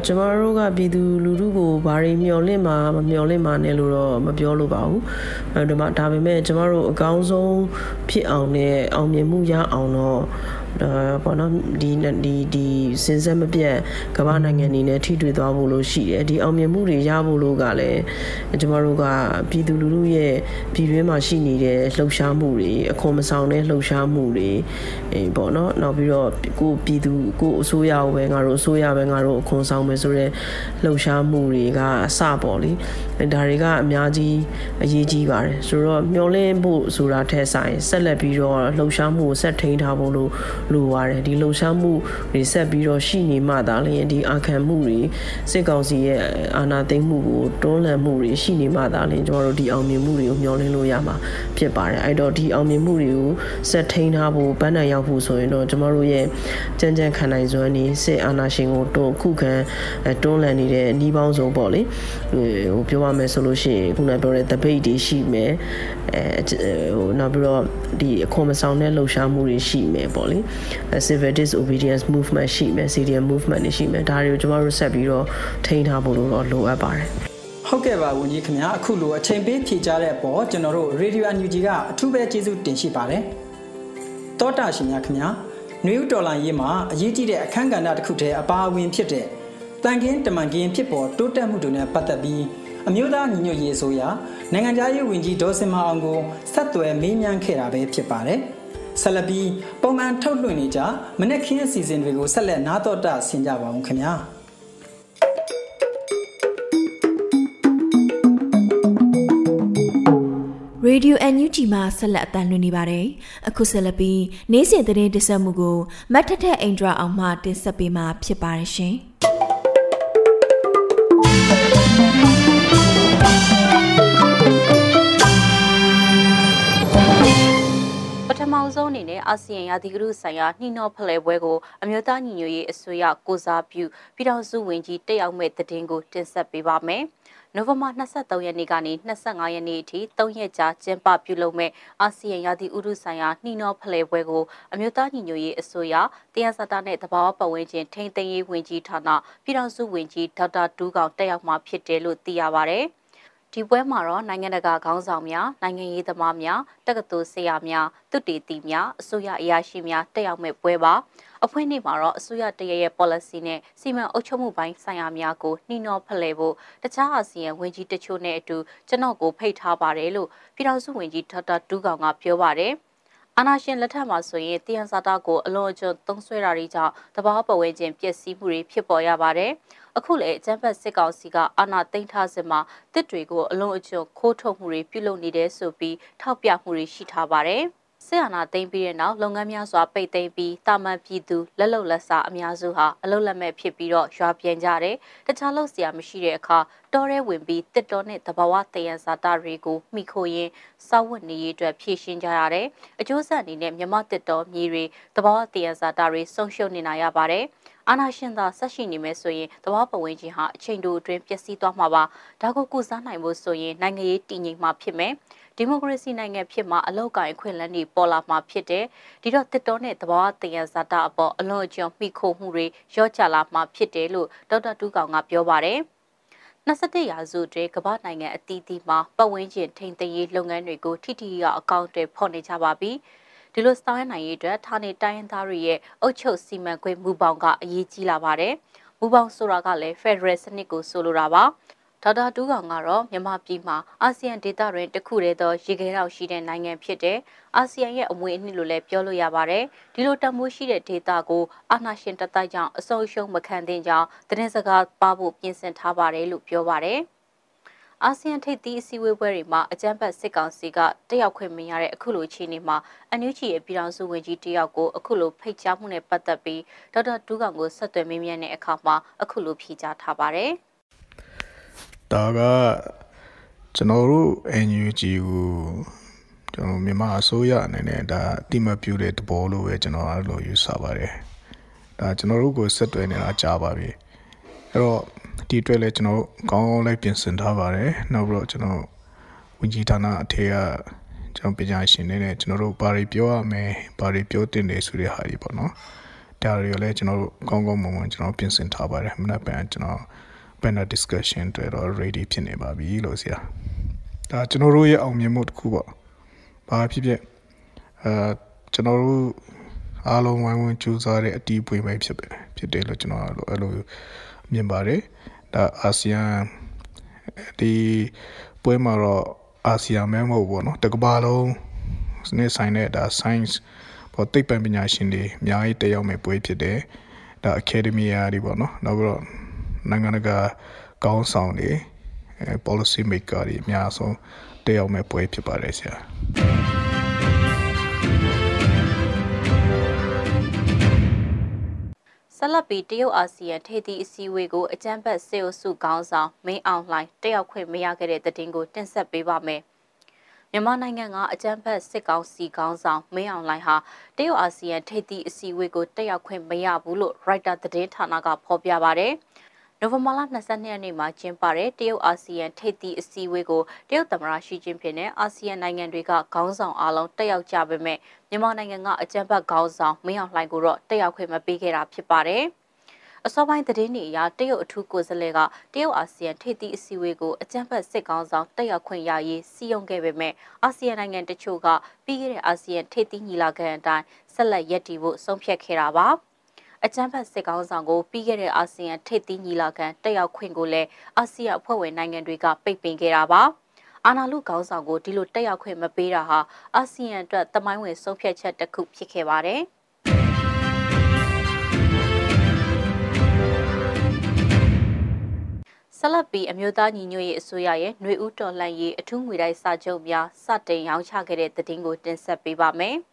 ကျမတို့ကပြည်သူလူထုကိုဘာတွေမျှော်လင့်မှာမမျှော်လင့်မှာနဲ့လို့တော့မပြောလို့ပါဘူးအဲဒီမှာဒါပေမဲ့ကျမတို့အကောင်းဆုံးဖြစ်အောင်နဲ့အောင်မြင်မှုရအောင်တော့ ပေါ့နော်ဒီဒီဒီစင်စက်မပြတ်ကမ္ဘာနိုင်ငံနေနဲ့ထိတွေ့သွားဖို့လို့ရှိတယ်ဒီအောင်မြင်မှုတွေရဖို့လို့ကလည်းကျမတို့ကပြည်သူလူထုရဲ့ပြည်တွင်းမှာရှိနေတဲ့လှုပ်ရှားမှုတွေအခွန်မဆောင်တဲ့လှုပ်ရှားမှုတွေအဲပေါ့နော်နောက်ပြီးတော့ကိုပြည်သူကိုအစိုးရပဲငါတို့အစိုးရပဲငါတို့အခွန်ဆောင်မယ်ဆိုတော့လှုပ်ရှားမှုတွေကအစပေါ့လေဒါတွေကအများကြီးအရေးကြီးပါတယ်ဆိုတော့မျောလင်းဖို့ဆိုတာထက်ဆိုင်ဆက်လက်ပြီးတော့လှုပ်ရှားမှုကိုဆက်ထိန်းထားဖို့လို့ လိုပါတယ်ဒီလှုပ်ရှားမှုတွေဆက်ပြီးတော့ရှိနေမှသာလျှင်ဒီအာခံမှုတွေစစ်ကောင်စီရဲ့အာဏာသိမ်းမှုကိုတွန်းလှန်မှုတွေရှိနေမှသာလျှင်ကျွန်တော်တို့ဒီအောင်မြင်မှုတွေကိုမျှော်လင့်လို့ရမှာဖြစ်ပါတယ်အဲ့တော့ဒီအောင်မြင်မှုတွေကိုဆက်ထိန်းထားဖို့ပန်းတိုင်ရောက်ဖို့ဆိုရင်တော့ကျွန်တော်တို့ရဲ့ကြမ်းကြမ်းခံနိုင်စွမ်းနေစစ်အာဏာရှင်ကိုတွန်းခုခံတွန်းလှန်နေတဲ့နှီးပေါင်းစုံပေါ့လေဟိုပြောရမယ်ဆိုလို့ရှိရင်ခုနပြောတဲ့ debate တွေရှိမယ်အဲဟိုနောက်ပြီးတော့ဒီအခွန်မဆောင်တဲ့လှုပ်ရှားမှုတွေရှိမယ်ပေါ့လေ civil disobedience movement ရှိမယ် CDM movement တွေရှိမယ်ဒါတွေကိုကျမတို့ဆက်ပြီးတော့ထိန်းထားဖို့လို့တော့လိုအပ်ပါတယ်ဟုတ်ကဲ့ပါဝန်ကြီးခင်ဗျာအခုလိုအချိန်ပေးဖြေကြားတဲ့အပေါ်ကျွန်တော်တို့ Radio NUG ကအထူးပဲကျေးဇူးတင်ရှိပါတယ်တောတာရှင်များခင်ဗျာနွေဦးတော်လိုင်းရေးမှာအရေးကြီးတဲ့အခန်းကဏ္ဍတစ်ခုတည်းအပါအဝင်ဖြစ်တဲ့တန်ကင်းတမန်ကင်းဖြစ်ပေါ်တိုးတက်မှုတွေနဲ့ပတ်သက်ပြီးအမျိုးသားညီညွတ်ရေးအစိုးရနိုင်ငံခြားရေးဝန်ကြီးဒေါ်စင်မအောင်ကိုဆက်သွယ်မေးမြန်းခဲ့တာပဲဖြစ်ပါတယ်။ ဆက်လက်ပြီးပုံမှန်ထုတ်လွှင့်နေကြမနေ့ခင်းအစီအစဉ်တွေကိုဆက်လက်နားတော်တာဆင်ကြပါအောင်ခင်ဗျာ။ရေဒီယို NUG မှာဆက်လက်အသံလွှင့်နေပါတယ်။အခုဆက်လက်ပြီးနေ့စဉ်သတင်းတင်ဆက်မှုကိုမတ်ထထအိန္ဒြာအောင်မှတင်ဆက်ပေးမှာဖြစ်ပါတယ်ရှင်။ အောင်ဆုံးအနေနဲ့အာဆီယံရာသီဥတုဆိုင်ရာနှီးနှောဖလှယ်ပွဲကိုအမျိုးသားညီညွတ်ရေးအစိုးရကိုစားပြုပြည်ထောင်စုဝန်ကြီးတက်ရောက်မဲ့သတင်းကိုတင်ဆက်ပေးပါမယ်။နိုဝင်ဘာ23ရက်နေ့ကနေ25ရက်နေ့အထိ3ရက်ကြာကျင်းပပြုလုပ်မဲ့အာဆီယံရာသီဥတုဆိုင်ရာနှီးနှောဖလှယ်ပွဲကိုအမျိုးသားညီညွတ်ရေးအစိုးရတရားစတာနဲ့တဘာဝပတ်ဝန်းကျင်ထိန်းသိမ်းရေးဝန်ကြီးဌာနပြည်ထောင်စုဝန်ကြီးဒေါက်တာတူးကောင်တက်ရောက်မှာဖြစ်တယ်လို့သိရပါဗျ။ ဒီပွဲမှာတော့နိုင်ငံတကာခေါင်းဆောင်များနိုင်ငံရေးသမားများတက္ကသိုလ်ဆရာများသူတေသီများအစိုးရအရာရှိများတက်ရောက်မဲ့ပွဲပါအဖွဲ့နေ့မှာတော့အစိုးရတရရဲ့ policy နဲ့စီမံအုပ်ချုပ်မှုပိုင်းဆိုင်ရာများကိုနှီးနှောဖလှယ်ဖို့တခြားအာဆီယံဝန်ကြီးတချို့နဲ့အတူကျွန်တော်ကိုဖိတ်ထားပါတယ်လို့ပြည်ထောင်စုဝန်ကြီးဒေါက်တာတူးကောင်ကပြောပါတယ် အာနာရှင်လက်ထက်မှာဆိုရင်တယန်စာတာကိုအလွန်အကျွံသုံးဆွဲတာတွေကြောင့်တဘာပဝဲခြင်းပျက်စီးမှုတွေဖြစ်ပေါ်ရပါတယ်။အခုလည်းအကြမ်းဖက်စစ်ကောင်စီကအာဏာသိမ်းထားစဉ်မှာတစ်တွေကိုအလွန်အကျွံခိုးထုတ်မှုတွေပြုလုပ်နေတယ်ဆိုပြီးထောက်ပြမှုတွေရှိထားပါတယ်။ စစ်အာဏာသိမ်းပြီးတဲ့နောက်လုပ်ငန်းများစွာပိတ်သိမ်းပြီးတာမန်ပြည်သူလက်လုံလက်စားအများစုဟာအလုလက်မဲ့ဖြစ်ပြီးတော့ရွာပြန်ကြတယ်။တခြားလုပ်စရာမရှိတဲ့အခါတောထဲဝင်ပြီးတစ်တော်နဲ့တဘာဝတယံဇာတာတွေကိုမိခိုရင်းစောက်ဝတ်နေရေးအတွက်ဖြည့်ရှင်းကြရတယ်။အကျိုးဆက်အနေနဲ့မြမတစ်တော်မြေတွေတဘာဝတယံဇာတာတွေဆုံးရှုံးနေနိုင်ရပါတယ်။ အာနာရှင်သာဆက်ရှိနေမယ်ဆိုရင်တဘာပဝင်ချင်းဟာအချိန်တိုအတွင်းပျက်စီးသွားမှာပါဒါကိုကုစားနိုင်ဖို့ဆိုရင်နိုင်ငံရေးတည်ငြိမ်မှာဖြစ်မယ်ဒီမိုကရေစီနိုင်ငံဖြစ်မှာအလောက်ကိုင်ခွင့်လန်းတွေပေါ်လာမှာဖြစ်တယ်ဒီတော့တစ်တော်နဲ့တဘာဝတယံဇာတာအပေါ်အလွန်အကျွံမိခိုမှုတွေရော့ချလာမှာဖြစ်တယ်လို့ဒေါက်တာတူးကောင်ကပြောပါတယ်21ရာစုတွင်ကမ္ဘာနိုင်ငံအသီးသီးမှာပတ်ဝန်းကျင်ထိန်းသိမ်းရေးလုပ်ငန်းတွေကိုထိထိရောက်အကောင့်တွေဖော်နေကြပါပြီ။ ဒီလိုစောင်းရနိုင်ရေးအတွက်ဌာနေတိုင်းရင်းသားတွေရဲ့အုပ်ချုပ်စီမံခွင့်မူပေါင်းကအရေးကြီးလာပါတယ်။မူပေါင်းဆိုတာကလည်း Federal စနစ်ကိုဆိုလိုတာပါ။ဒေါက်တာတူးကောင်ကတော့မြန်မာပြည်မှာအာဆီယံဒေသတွင်တခုတည်းသောရေခဲတောက်ရှိတဲ့နိုင်ငံဖြစ်တဲ့အာဆီယံရဲ့အမွေအနှစ်လို့လည်းပြောလို့ရပါတယ်။ဒီလိုတမိုးရှိတဲ့ဒေသကိုအာဏာရှင်တတိုက်ကြောင့်အဆုံးရှုံးမခံသင့်ကြောင်းသတင်းစကားပါဖို့ပြင်ဆင်ထားပါတယ်လို့ပြောပါတယ်။ အာဆီယံထိပ်သီးအစည်းအဝေးပွဲတွေမှာအကြမ်းဖက်စစ်ကောင်စီကတက်ရောက်ခွင့်မရတဲ့အခုလိုအခြေအနေမှာအန်ယူဂျီရဲ့ပြည်ထောင်စုဝန်ကြီးတယောက်ကိုအခုလိုဖိတ်ကြားမှုနဲ့ပတ်သက်ပြီးဒေါက်တာဒူးကောင်ကိုဆက်သွယ်မေးမြန်းတဲ့အခါမှာအခုလိုဖြေကြားထားပါတယ်။ဒါကကျွန်တော်တို့ NUG ကိုကျွန်တော်မြန်မာအစိုးရအနေနဲ့ဒါအတိမပြုတဲ့သဘောလို့ပဲကျွန်တော်အဲ့လိုယူဆပါတယ်ဒါကျွန်တော်တို့ကိုဆက်သွယ်နေတာကြားပါပြီအဲ့တော့ ဒီအတွက်လည်းကျွန်တော်ကောင်းကောင်းလေးပြင်ဆင်ထားပါတယ်နောက်ပြီးတော့ကျွန်တော်ဝန်ကြီးဌာနအထက်ကကျွန်တော်ပညာရှင်တွေနဲ့ကျွန်တော်တို့ဘာတွေပြောရမယ်ဘာတွေပြောတင်တယ်ဆိုတဲ့ဟာတွေပေါ့နော်ဒါတွေကိုလည်းကျွန်တော်တို့ကောင်းကောင်းမွန်မွန်ကျွန်တော်ပြင်ဆင်ထားပါတယ်မနက်ဖြန်ကျွန်တော် panel discussion တွေတော့ ready ဖြစ်နေပါပြီလို့ဆရာဒါကျွန်တော်တို့ရဲ့အောင်မြင်မှုတစ်ခုပေါ့ဘာဖြစ်ဖြစ်အဲကျွန်တော်တို့အားလုံးဝိုင်းဝန်းကြိုးစားတဲ့အတီးပွေပဲဖြစ်ပဲဖြစ်တယ်လို့ကျွန်တော်အဲ့လို မြင်ပါတယ်ဒါအာဆီယံဒီပွဲမှာတော့အာဆီယံမဲမဟုတ်ဘူးเนาะတကဘာလုံးနဲ့ဆိုင်တဲ့ဒါ science ပေါ်သိပ္ပံပညာရှင်တွေအများကြီးတက်ရောက်မဲ့ပွဲဖြစ်တယ်ဒါ academy ရာတွေပေါ့เนาะနောက်ပြီးတော့နိုင်ငံတကာကောင်းဆောင်တွေ policy maker တွေအများဆုံးတက်ရောက်မဲ့ပွဲဖြစ်ပါတယ်ဆရာ ဆက်လက်ပြီးတရုတ်အာဆီယံထိပ်သီးအစည်းအဝေးကိုအကြမ်းဖက်စေအုပ်စုခေါင်းဆောင်မင်းအောင်လှိုင်တက်ရောက်ခွင့်မရခဲ့တဲ့တဲ့င်းကိုတင်ဆက်ပေးပါမယ်မြန်မာနိုင်ငံကအကြမ်းဖက်စစ်ကောင်စီခေါင်းဆောင်မင်းအောင်လှိုင်ဟာတရုတ်အာဆီယံထိပ်သီးအစည်းအဝေးကိုတက်ရောက်ခွင့်မရဘူးလို့ Reuters သတင်းဌာနကဖော်ပြပါတယ်။ နိုဝင်ဘာလ22ရက်နေ့မှာကျင်းပတဲ့တရုတ်အာဆီယံထိပ်သီးအစည်းအဝေးကိုတရုတ်သမ္မတရှီကျင်းပင်နဲ့အာဆီယံနိုင်ငံတွေကခေါင်းဆောင်အားလုံးတက်ရောက်ကြပေမဲ့မြန်မာနိုင်ငံကအကြံဖတ်ခေါင်းဆောင်မင်းအောင်လှိုင်ကိုတော့တက်ရောက်ခွင့်မပေးခဲ့တာဖြစ်ပါတယ်။အစောပိုင်းသတင်းတွေအရတရုတ်အထူးကိုယ်စားလှယ်ကတရုတ်အာဆီယံထိပ်သီးအစည်းအဝေးကိုအကြံဖတ်စစ်ကောင်ဆောင်တက်ရောက်ခွင့်ရရေးစီယုံခဲ့ပေမဲ့အာဆီယံနိုင်ငံတချို့ကပြီးခဲ့တဲ့အာဆီယံထိပ်သီးညီလာခံအတိုင်းဆက်လက်ရည်တည်ဖို့ဆုံးဖြတ်ခဲ့တာပါ။ အကြမ်းဖက်စစ်ကောင်ဆောင်ကိုပြီးခဲ့တဲ့အာဆီယံထိပ်သီးညီလာခံတက်ရောက်ခွင့်ကိုလည်းအာဆီယံအဖွဲ့ဝင်နိုင်ငံတွေကပိတ်ပင်ခဲ့တာပါအာနာလူခေါင်းဆောင်ကိုဒီလိုတက်ရောက်ခွင့်မပေးတာဟာအာဆီယံအတွက်တမိုင်းဝင်ဆုံးဖြတ်ချက်တစ်ခုဖြစ်ခဲ့ပါတယ်ဆလပီအမျိုးသားညီညွတ်ရေးအစိုးရရဲ့ຫນွေဦးတော်လှန်ရေးအထူးငွေတိုက်စာချုပ်များစတင်ရောင်းချခဲ့တဲ့သတင်းကိုတင်ဆက်ပေးပါမယ်။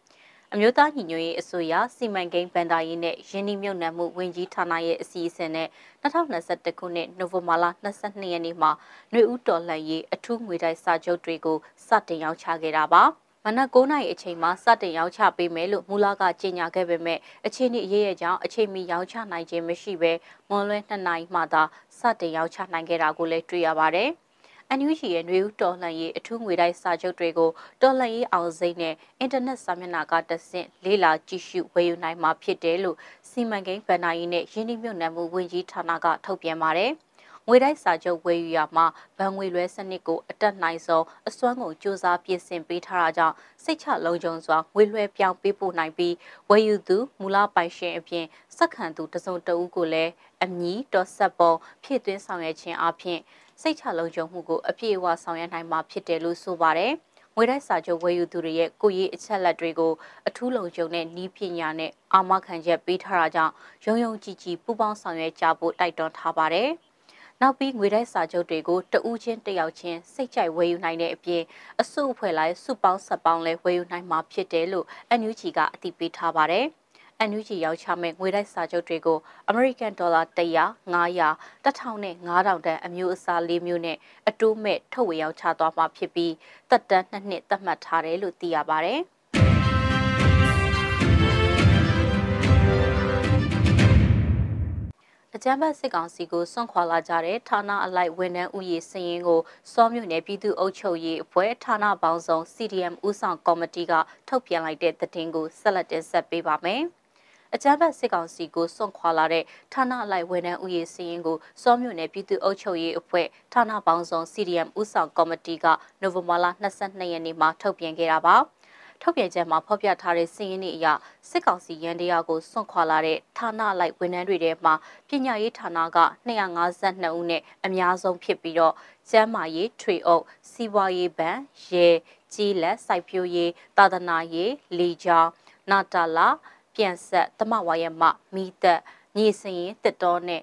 အမျိုးသားညီညွတ်ရေးအစိုးရစီမံကိန်းဗန်ဒါရေးနဲ့ရင်းနှီးမြှုပ်နှံမှုဝန်ကြီးဌာနရဲ့အစီအစဉ်နဲ့2021ခုနှစ်နိုဝင်ဘာလ22ရက်နေ့မှာຫນွေဦးတော်လှန်ရေးအထူးငွေတိုက်စာချုပ်တွေကိုစတင်ရောင်းချခဲ့တာပါမနက်9:00နာရီအချိန်မှာစတင်ရောင်းချပေးမယ်လို့မူလကကြေညာခဲ့ပေမဲ့အခြေအနေအရေးအကြောင်းအချိန်မီရောင်းချနိုင်ခြင်းမရှိဘဲမွန်လွဲ2နာရီမှသာစတင်ရောင်းချနိုင်ခဲ့တာကိုလည်းတွေ့ရပါတယ်။ အန်ယူဂျီရဲ့ຫນွေဦးတော်လှန်ရေးအထူးငွေတိုက်စာချုပ်တွေကိုတော်လှန်ရေးအောင်စိမ့်နဲ့အင်တာနက်စာမျက်နှာကတဆင့်လေးလာကြည့်ရှုဝယ်ယူနိုင်မှာဖြစ်တယ်လို့စီမံကိန်းဗန်နာရေးနဲ့ရင်းနှီးမြှုပ်နှံမှုဝန်ကြီးဌာနကထုတ်ပြန်ပါတယ်။ငွေတိုက်စာချုပ်ဝယ်ယူရမှာဗန်ငွေလွဲစနစ်ကိုအတက်နိုင်ဆုံးအစွမ်းကုန်စ조사ပြင်ဆင်ပေးထားတာကြောင့်စိတ်ချလုံခြုံစွာငွေလွှဲပြောင်းပေးပို့နိုင်ပြီးဝယ်ယူသူမူလပိုင်ရှင်အပြင်စက္ကန့်သူတစုံတဦးကိုလည်းအမည်တော်ဆက်ပေါ်ဖြည့်သွင်းဆောင်ရွက်ခြင်းအပြင် စိတ်ချလုံခြုံမှုကိုအပြည့်အဝဆောင်ရွက်နိုင်မှာဖြစ်တယ်လို့ဆိုပါတယ်။ငွငွေတိုက်စာချုပ်ဝယ်ယူသူတွေရဲ့ကိုရေးအချက်လက်တွေကိုအထူးလုံခြုံတဲ့နီးပညာနဲ့အာမခံချက်ပေးထားတာကြောင့်ရုံရုံကြည်ကြည်ပူးပေါင်းဆောင်ရွက်ကြဖို့တိုက်တွန်းထားပါတယ်။နောက်ပြီးငွေတိုက်စာချုပ်တွေကိုတဦးချင်းတယောက်ချင်းစိတ်ကြိုက်ဝယ်ယူနိုင်တဲ့အပြင်အစုအဖွဲ့လိုက်စုပေါင်းဆက်ပေါင်းလဲဝယ်ယူနိုင်မှာဖြစ်တယ်လို့ NUG ကအတည်ပြုထားပါတယ်။ NUG ရောက်ချမဲ့ငွေတိုက်စာချုပ်တွေကို American Dollar 100 900 1000နဲ့9000တန်အမျိုးအစား၄မျိုးနဲ့အတိုးမဲ့ထုတ်ဝေရောက်ချသွားမှာဖြစ်ပြီးတက်တန်းနှစ်နှစ်သတ်မှတ်ထားတယ်လို့သိရပါဗျ။အကြမ်းဖက်စစ်ကောင်စီကိုစွန့်ခွာလာကြတဲ့ဌာနအလိုက်ဝန်ထမ်းဥယျာဉ်စည်ရင်ကိုစောမြို့နယ်ပြည်သူ့အုပ်ချုပ်ရေးအဖွဲ့ဌာနပေါင်းစုံ CDM ဦးဆောင်ကော်မတီကထုတ်ပြန်လိုက်တဲ့သတင်းကိုဆက်လက်တင်ဆက်ပေးပါမယ်။ အကြမ်းဖက်စစ်ကောင်စီကိုစွန့်ခွာလာတဲ့ဌာနအလိုက်ဝန်ထမ်းဥယျာဉ်စီရင်ကိုစောမြို့နယ်ပြည်သူ့အုပ်ချုပ်ရေးအဖွဲ့ဌာနပေါင်းစုံ CDM ဥဆောင်ကော်မတီကနိုဝင်ဘာလ22ရက်နေ့မှာထုတ်ပြန်ခဲ့တာပါထုတ်ပြန်ချက်မှာဖော်ပြထားတဲ့စီရင်နည်းအရစစ်ကောင်စီရန်တရားကိုစွန့်ခွာလာတဲ့ဌာနလိုက်ဝန်ထမ်းတွေထဲမှာပညာရေးဌာနက252ဦးနဲ့အများဆုံးဖြစ်ပြီးတော့ကျန်းမာရေးထွေအုပ်စီးပွားရေးဘဏ်ရဲကြီးလက်စိုက်ပျိုးရေးသာသနာရေးလေကြောင်းနာတာလာ ပြန်ဆက်တမဝါရမမိသက်ညီစရင်တစ်တော်နဲ့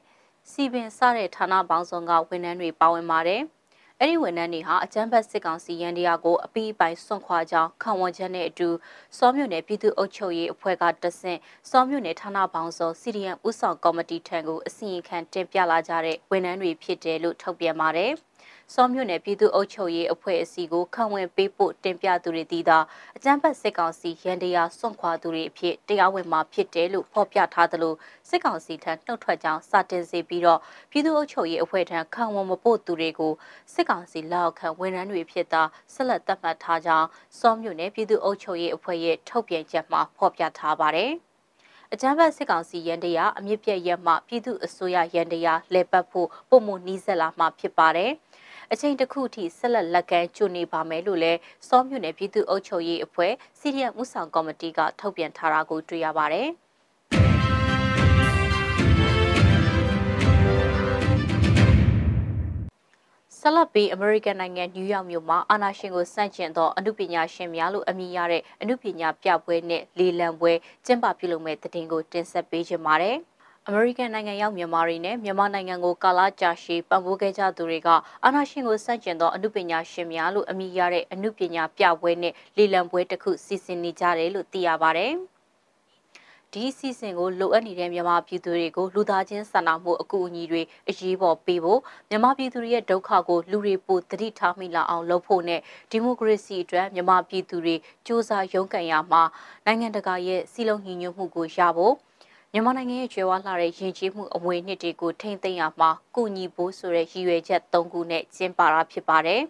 စီပင်စတဲ့ဌာနပေါင်းစုံကဝန်ထမ်းတွေပါဝင်ပါတယ်။အဲ့ဒီဝန်ထမ်းတွေဟာအကြမ်းဖက်စစ်ကောင်စီရန်တရားကိုအပိပိုင်စွန့်ခွာကြောင်းခံဝန်ချက်နဲ့အတူစောမြို့နယ်ပြည်သူ့အုပ်ချုပ်ရေးအဖွဲ့ကတဆင့်စောမြို့နယ်ဌာနပေါင်းစုံ CDM ဥဆောင်ကော်မတီထံကိုအစီရင်ခံတင်ပြလာကြတဲ့ဝန်ထမ်းတွေဖြစ်တယ်လို့ထုတ်ပြန်ပါတယ်။ စောမြို့နယ်ပြည်သူ့အုပ်ချုပ်ရေးအဖွဲ့အစည်းကိုခံဝင်ပေးဖို့တင်ပြသူတွေတည်တာအကြမ်းဖက်စစ်ကောင်စီရန်တရားစွန့်ခွာသူတွေအဖြစ်တရားဝင်မှာဖြစ်တယ်လို့ဖော်ပြထားသလိုစစ်ကောင်စီထံနှုတ်ထွက်ကြောင်းစတင်စေပြီးတော့ပြည်သူ့အုပ်ချုပ်ရေးအဖွဲ့ထံခံဝန်မပို့သူတွေကိုစစ်ကောင်စီလက်အောက်ခံဝန်ထမ်းတွေဖြစ်တာဆက်လက်သတ်မှတ်ထားကြောင်းစောမြို့နယ်ပြည်သူ့အုပ်ချုပ်ရေးအဖွဲ့ရဲ့ထုတ်ပြန်ချက်မှာဖော်ပြထားပါတယ်။အကြမ်းဖက်စစ်ကောင်စီရန်တရားအမြင့်ပြည့်ရက်မှပြည်သူအစိုးရရန်တရားလဲပတ်ဖို့ပုံမှုနီးစက်လာမှဖြစ်ပါတယ်။ အချိန်တစ်ခုထိဆက်လက်လက်ကမ်းကျွနေပါမယ်လို့လည်းစောမြို့နယ်ပြည်သူ့အုပ်ချုပ်ရေးအဖွဲ့စီရီယံဥဆောင်ကော်မတီကထုတ်ပြန်ထားတာကိုတွေ့ရပါတယ်။ဆလပ်ပေးအမေရိကန်နိုင်ငံနယူးယောက်မြို့မှာအာနာရှင်ကိုစန့်ကျင်သောအမှုပညာရှင်များလို့အမည်ရတဲ့အမှုပညာပြပွဲနဲ့လေလံပွဲကျင်းပပြုလုပ်မဲ့တဲ့တင်ကိုတင်ဆက်ပေးခြင်းပါတယ်။ အမေရိကန်နိုင်ငံရောက်မြန်မာတွေနဲ့မြန်မာနိုင်ငံကိုကာလကြာရှည်ပံ့ပိုးခဲ့ကြသူတွေကအာဏာရှင်ကိုစန့်ကျင်သောအမှုပညာရှင်များလို့အမည်ရတဲ့အမှုပညာပြပွဲနဲ့လေလံပွဲတစ်ခုစီစဉ်နေကြတယ်လို့သိရပါဗျ။ဒီစီစဉ်ကိုလိုအပ်နေတဲ့မြန်မာပြည်သူတွေကိုလူသားချင်းစာနာမှုအကူအညီတွေအရေးပေါ်ပေးဖို့မြန်မာပြည်သူတွေရဲ့ဒုက္ခကိုလူတွေပိုသတိထားမိလာအောင်လုပ်ဖို့နဲ့ဒီမိုကရေစီအတွက်မြန်မာပြည်သူတွေစ조사ရုန်းကန်ရမှာနိုင်ငံတကာရဲ့စီလုံးညီညွတ်မှုကိုရဖို့ မြန်မာနိုင်ငံရဲ့ကျွဲဝါလှတဲ့ယဉ်ကျေးမှုအမွေအနှစ်တွေကိုထိမ့်သိမ်းရမှာကုညီဖို့ဆိုတဲ့ရည်ရွယ်ချက်၃ခုနဲ့ကျင်းပတာဖြစ်ပါတယ်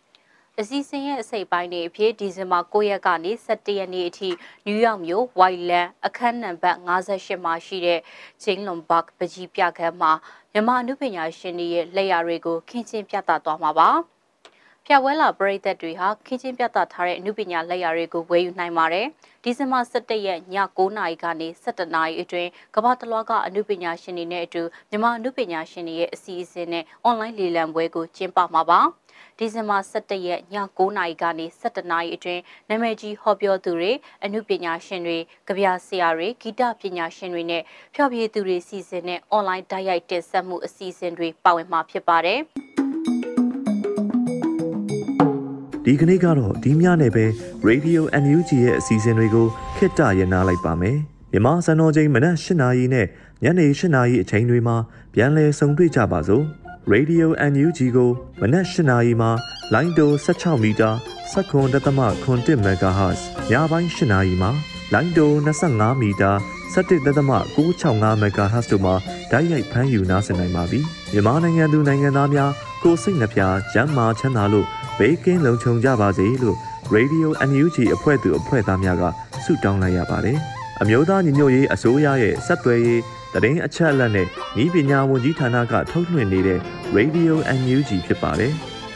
။အစီအစဉ်ရဲ့အစိပ်ပိုင်းတွေအဖြစ်ဒီဇင်ဘာ9ရက်ကနေ17ရက်နေ့အထိနယူးယောက်မြို့ဝိုင်လန်အခန်းနံပါတ်58မှာရှိတဲ့ဂျိန်းလွန်ဘတ်ပကြီးပြခန်းမှာမြန်မာအနုပညာရှင်တွေရဲ့လက်ရာတွေကိုခင်းကျင်းပြသသွားမှာပါ။ ဖျက်ဝဲလာပရိသတ်တွေဟာခင်းချင်းပြသထားတဲ့အမှုပညာလက်ရာတွေကိုဝယ်ယူနိုင်ပါတယ်။ဒီဇင်ဘာ17ရက်ည9:00နာရီကနေ17:00နာရီအတွင်းကမ္ဘာတလွှားကအမှုပညာရှင်တွေနဲ့အတူမြန်မာအမှုပညာရှင်တွေရဲ့အစီအစဉ်နဲ့အွန်လိုင်းလေလံပွဲကိုကျင်းပမှာပါ။ဒီဇင်ဘာ17ရက်ည9:00နာရီကနေ17:00နာရီအတွင်းနာမည်ကြီးဟောပြောသူတွေအမှုပညာရှင်တွေကြပြဆရာတွေဂီတပညာရှင်တွေနဲ့ဖျော်ဖြေသူတွေစီစဉ်တဲ့အွန်လိုင်းတိုက်ရိုက်တင်ဆက်မှုအစီအစဉ်တွေပါဝင်မှာဖြစ်ပါတယ်။ ဒီကနေ့ကတော့ဒီညနဲ့ပဲ Radio NUG ရဲ့အစီအစဉ်တွေကိုခਿੱတရနာလိုက်ပါမယ်မြန်မာစံတော်ချိန်မနက်၈နာရီနဲ့ညနေ၈နာရီအချိန်တွေမှာပြန်လည်ဆုံတွေ့ကြပါစို့ Radio NUG ကိုမနက်၈နာရီမှာလိုင်းတို16မီတာ7.3 MHz ညပိုင်း၈နာရီမှာလိုင်းတို25မီတာ 17.665 MHz တို့မှာဓာတ်ရိုက်ဖမ်းယူနားဆင်နိုင်ပါပြီမြန်မာနိုင်ငံသူနိုင်ငံသားများကိုစိတ်နှပြကျန်းမာချမ်းသာလို့ဘေးကင်းလုံခြုံကြပါစေလို့ Radio NUG အဖွဲ့သူအဖွဲ့သားများကဆုတောင်းလိုက်ရပါတယ်။အမျိုးသားညီညွတ်ရေးအစိုးရရဲ့စက်သွယ်ရေးတရင်အချက်အလက်နဲ့ဤပညာဝန်ကြီးဌာနကထုတ်လွှင့်နေတဲ့ Radio NUG ဖြစ်ပါတယ်။